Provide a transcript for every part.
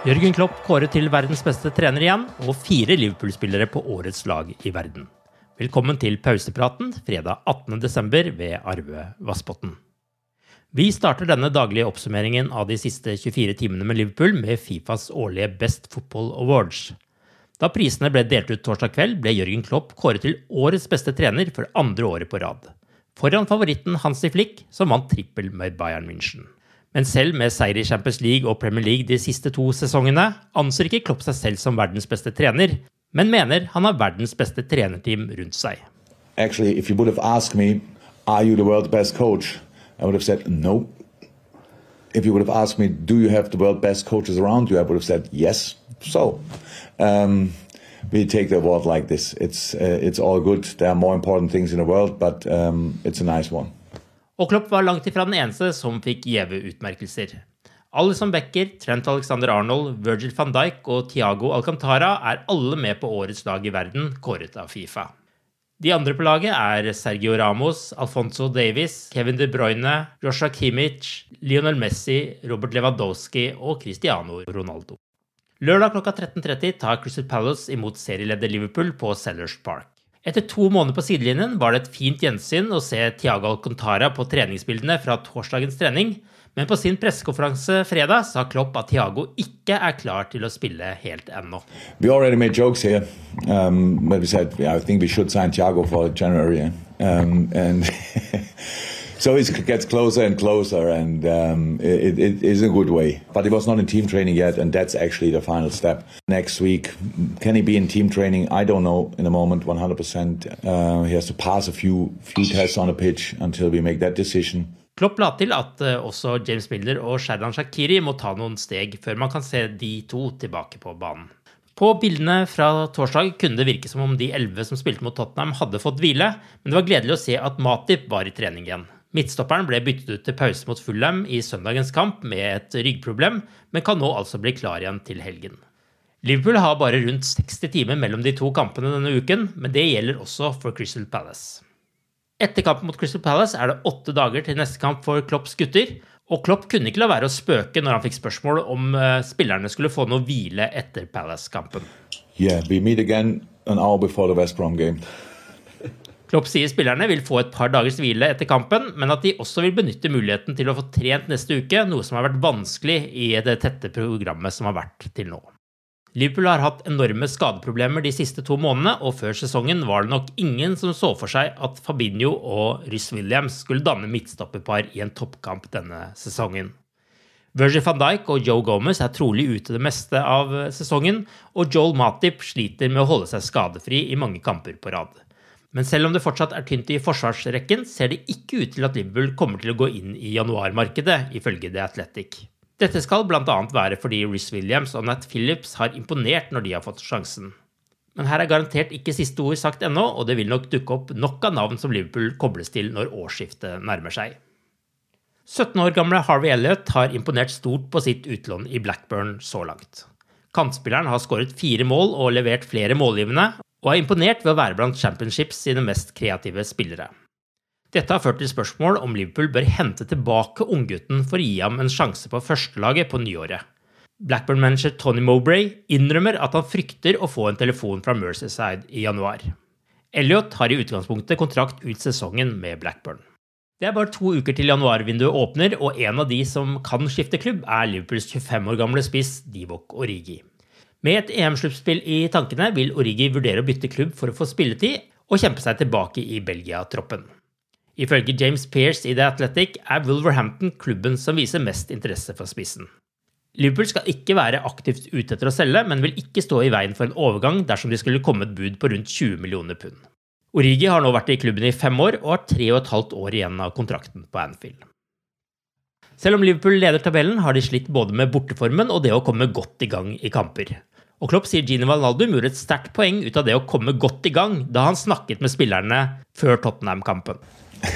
Jørgen Klopp kåret til verdens beste trener igjen, og fire Liverpool-spillere på årets lag i verden. Velkommen til pausepraten fredag 18.12. ved Arve Vassbotn. Vi starter denne daglige oppsummeringen av de siste 24 timene med Liverpool med Fifas årlige Best Football Awards. Da prisene ble delt ut torsdag kveld, ble Jørgen Klopp kåret til årets beste trener for andre året på rad. Foran favoritten Hansi Flick, som vant trippel med Bayern München. Men selv med seier i Champions League og Premier League de siste to sesongene, anser ikke Klopp seg selv som verdens beste trener, men mener han har verdens beste trenerteam rundt seg. Actually, if you would have asked me, are you the world's best coach? I would have said no. If you would have asked me, do you have the world's best coaches around you? I would have said yes. So, um, we take the award like this. It's uh, it's all good. There are more important things in the world, but um, it's a nice one. Og Klopp var langt ifra den eneste som fikk gjeve utmerkelser. Alison Becker, Trent Alexander Arnold, Virgil van Dijk og Tiago Alcantara er alle med på årets lag i verden, kåret av Fifa. De andre på laget er Sergio Ramos, Alfonso Davies, Kevin De Bruyne, Joshua Kimmich, Lionel Messi, Robert Lewandowski og Cristiano Ronaldo. Lørdag klokka 13.30 tar Crystal Palace imot serieleder Liverpool på Sellers Park. Etter to måneder på sidelinjen var det et fint gjensyn å se Tiago Alcantara på treningsbildene fra torsdagens trening, men på sin pressekonferanse fredag sa Klopp at Tiago ikke er klar til å spille helt ennå. We already made jokes here, um, but we said vi I think we should sign Thiago for January, um, and so it gets closer and closer, and um, it, it is a good way. But he was not in team training yet, and that's actually the final step. Next week, can he be in team training? I don't know in the moment, 100%. Uh, he has to pass a few few tests on the pitch until we make that decision. Klopp la til at uh, også James Miller og Sherdan Shakiri må ta noen steg før man kan se de to tilbake på banen. På bildene fra torsdag kunne det virke som om de elleve som spilte mot Tottenham, hadde fått hvile, men det var gledelig å se at Matip var i trening igjen. Midtstopperen ble byttet ut til pause mot Fulham i søndagens kamp med et ryggproblem, men kan nå altså bli klar igjen til helgen. Liverpool har bare rundt 60 timer mellom de to kampene denne uken, men det gjelder også for Crystal Palace. Etter kampen mot Crystal Palace er det åtte dager til neste kamp for Klopps gutter, og Klopp kunne ikke la være å spøke når han fikk spørsmål om uh, spillerne skulle få noe hvile etter Palace-kampen. Yeah, we meet again an hour before West Brom game. Klopp sier spillerne vil få et par dagers hvile etter kampen, men at de også vil benytte muligheten til å få trent neste uke, noe som har vært vanskelig i det tette programmet som har vært til nå. Liverpool har hatt enorme skadeproblemer de siste to månedene, og før sesongen var det nok ingen som så for seg at Fabinho og Ryss Williams skulle danne midtstopperpar i en toppkamp denne sesongen. Virgil van Dijk og Joe Gomez er trolig ute det meste av sesongen, og Joel Matip sliter med å holde seg skadefri i mange kamper på rad. Men selv om det fortsatt er tynt i forsvarsrekken, ser det ikke ut til at Liverpool kommer til å gå inn i januarmarkedet, ifølge The Athletic. Dette skal bl.a. være fordi Riz Williams og Nat Phillips har imponert når de har fått sjansen. Men her er garantert ikke siste ord sagt ennå, og det vil nok dukke opp nok av navn som Liverpool kobles til når årsskiftet nærmer seg. 17 år gamle Harvey Elliot har imponert stort på sitt utlån i Blackburn så langt. Kantspilleren har skåret fire mål og levert flere målgivende, og er imponert ved å være blant Championships sine mest kreative spillere. Dette har ført til spørsmål om Liverpool bør hente tilbake unggutten for å gi ham en sjanse på førstelaget på nyåret. Blackburn-manager Tony Mowbray innrømmer at han frykter å få en telefon fra Mercyside i januar. Elliot har i utgangspunktet kontrakt ut sesongen med Blackburn. Det er bare to uker til januarvinduet åpner, og en av de som kan skifte klubb, er Liverpools 25 år gamle spiss Divok Origi. Med et EM-sluttspill i tankene vil Origi vurdere å bytte klubb for å få spilletid og kjempe seg tilbake i Belgia-troppen. Ifølge James Pearce i The Athletic er Wolverhampton klubben som viser mest interesse for spissen. Liverpool skal ikke være aktivt ute etter å selge, men vil ikke stå i veien for en overgang dersom de skulle komme et bud på rundt 20 millioner pund. Origi har nå vært i klubben i fem år og har tre og et halvt år igjen av kontrakten på Anfield. Selv om Liverpool leder tabellen, har de slitt både med borteformen og det å komme godt i gang i kamper. Og Klopp sier Gini Valnaldum gjorde et sterkt poeng ut av det å komme godt i gang da han snakket med spillerne før Tottenham-kampen.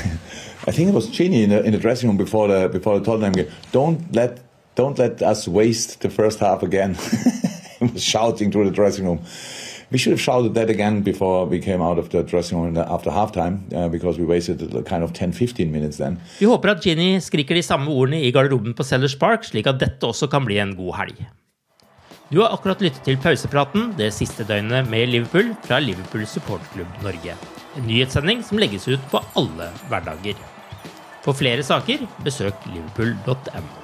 I think it was Gini in the, in the dressing room before the before the Tottenham game. Don't let don't let us waste the first half again. he was shouting through the dressing room. We should have shouted that again before we came out of the dressing room after halftime, uh, because we wasted kind of 10-15 minutes then. Vi håper at Ginny skriker de samme ordene i garderoben på Sellers Park, slik at dette også kan bli en god helg. Du har akkurat lyttet til pausepraten det siste døgnet med Liverpool fra Liverpool supportklubb Norge. En nyhetssending som legges ut på alle hverdager. For flere saker, besøk liverpool.no.